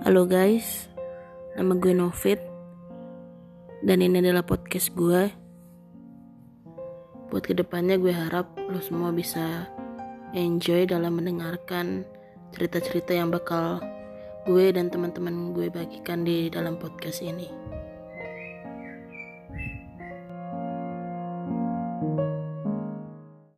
Halo guys, nama gue Novit Dan ini adalah podcast gue Buat ke depannya gue harap lo semua bisa enjoy dalam mendengarkan cerita-cerita yang bakal gue dan teman-teman gue bagikan di dalam podcast ini.